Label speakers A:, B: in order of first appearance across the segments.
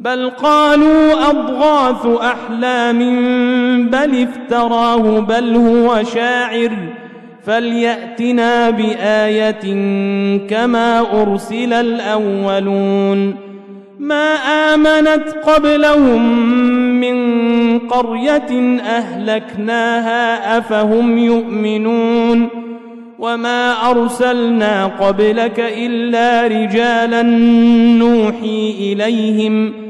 A: بل قالوا أضغاث أحلام بل افتراه بل هو شاعر فليأتنا بآية كما أرسل الأولون ما آمنت قبلهم من قرية أهلكناها أفهم يؤمنون وما أرسلنا قبلك إلا رجالا نوحي إليهم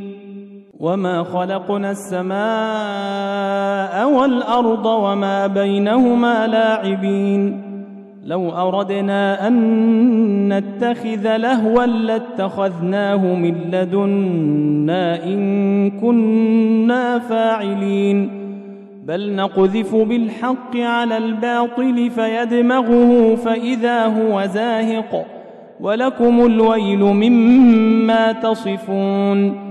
A: وما خلقنا السماء والأرض وما بينهما لاعبين لو أردنا أن نتخذ لهوا لاتخذناه من لدنا إن كنا فاعلين بل نقذف بالحق على الباطل فيدمغه فإذا هو زاهق ولكم الويل مما تصفون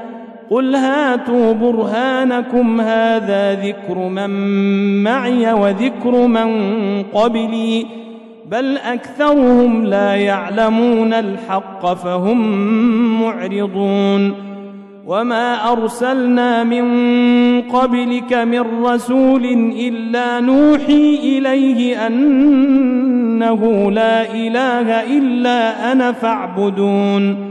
A: قل هاتوا برهانكم هذا ذكر من معي وذكر من قبلي بل أكثرهم لا يعلمون الحق فهم معرضون وما أرسلنا من قبلك من رسول إلا نوحي إليه أنه لا إله إلا أنا فاعبدون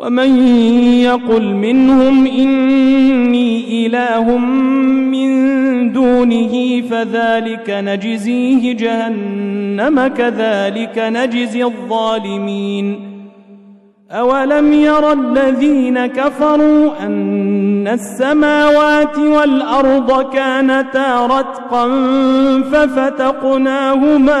A: ومن يقل منهم إني إله من دونه فذلك نجزيه جهنم كذلك نجزي الظالمين. أولم ير الذين كفروا أن السماوات والأرض كانتا رتقا ففتقناهما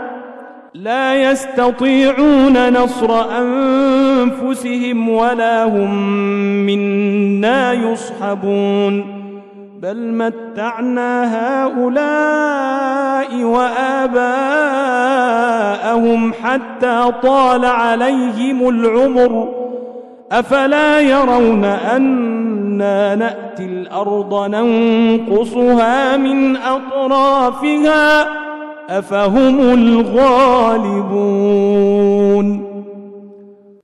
A: لا يستطيعون نصر أنفسهم ولا هم منا يصحبون. بل متعنا هؤلاء وآباءهم حتى طال عليهم العمر. أفلا يرون أنا نأتي الأرض ننقصها من أطرافها؟ أفهم الغالبون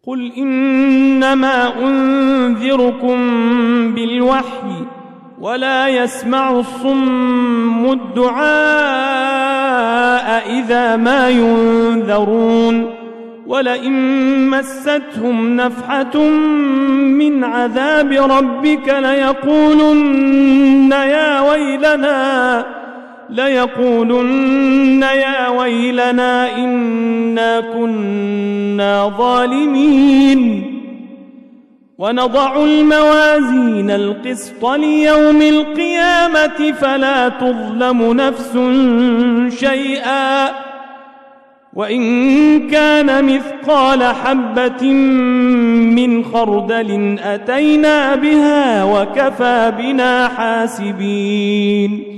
A: قل إنما أنذركم بالوحي ولا يسمع الصم الدعاء إذا ما ينذرون ولئن مستهم نفحة من عذاب ربك ليقولن يا ويلنا ليقولن يا ويلنا إنا كنا ظالمين. ونضع الموازين القسط ليوم القيامة فلا تظلم نفس شيئا. وإن كان مثقال حبة من خردل أتينا بها وكفى بنا حاسبين.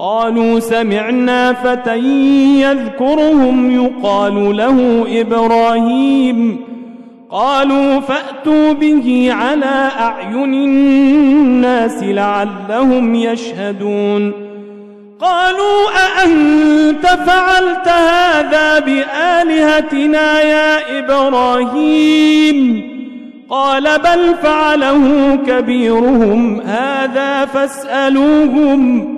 A: قالوا سمعنا فتى يذكرهم يقال له إبراهيم. قالوا فأتوا به على أعين الناس لعلهم يشهدون. قالوا أأنت فعلت هذا بآلهتنا يا إبراهيم؟ قال بل فعله كبيرهم. هذا فاسألوهم.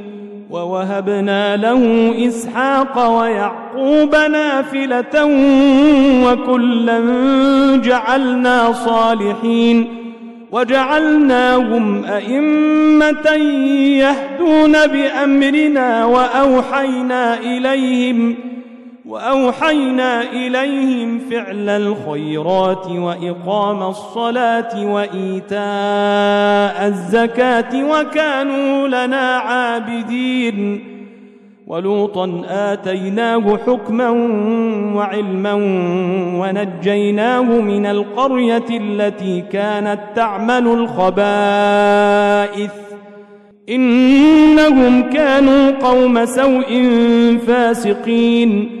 A: ووهبنا له إسحاق ويعقوب نافلة وكلا جعلنا صالحين وجعلناهم أئمة يهدون بأمرنا وأوحينا إليهم وأوحينا إليهم فعل الخيرات وإقام الصلاة وإيتاء الزكاة وكانوا لنا عابدين. ولوطا آتيناه حكما وعلما ونجيناه من القرية التي كانت تعمل الخبائث. إنهم كانوا قوم سوء فاسقين.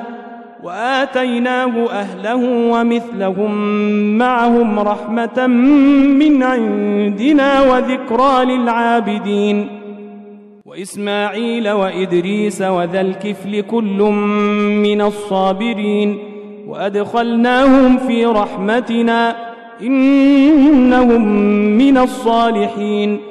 A: وآتيناه أهله ومثلهم معهم رحمة من عندنا وذكرى للعابدين. وإسماعيل وإدريس وذا الكفل كل من الصابرين. وأدخلناهم في رحمتنا إنهم من الصالحين.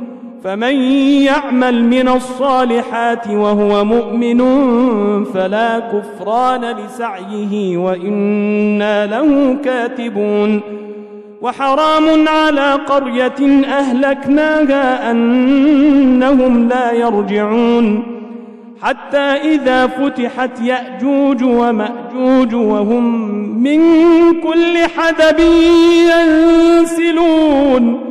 A: فمن يعمل من الصالحات وهو مؤمن فلا كفران لسعيه وإنا له كاتبون وحرام على قرية أهلكناها أنهم لا يرجعون حتى إذا فتحت يأجوج ومأجوج وهم من كل حدب ينسلون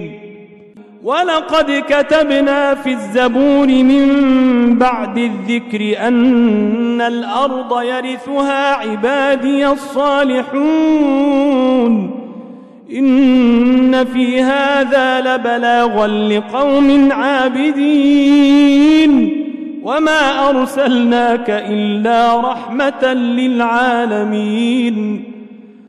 A: ولقد كتبنا في الزبور من بعد الذكر أن الأرض يرثها عبادي الصالحون. إن في هذا لبلاغا لقوم عابدين. وما أرسلناك إلا رحمة للعالمين.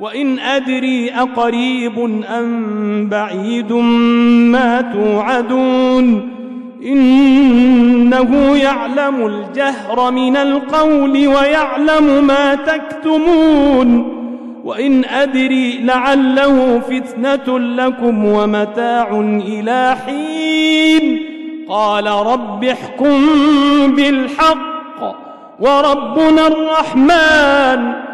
A: وإن أدري أقريب أم بعيد ما توعدون إنه يعلم الجهر من القول ويعلم ما تكتمون وإن أدري لعله فتنة لكم ومتاع إلى حين قال رب احكم بالحق وربنا الرحمن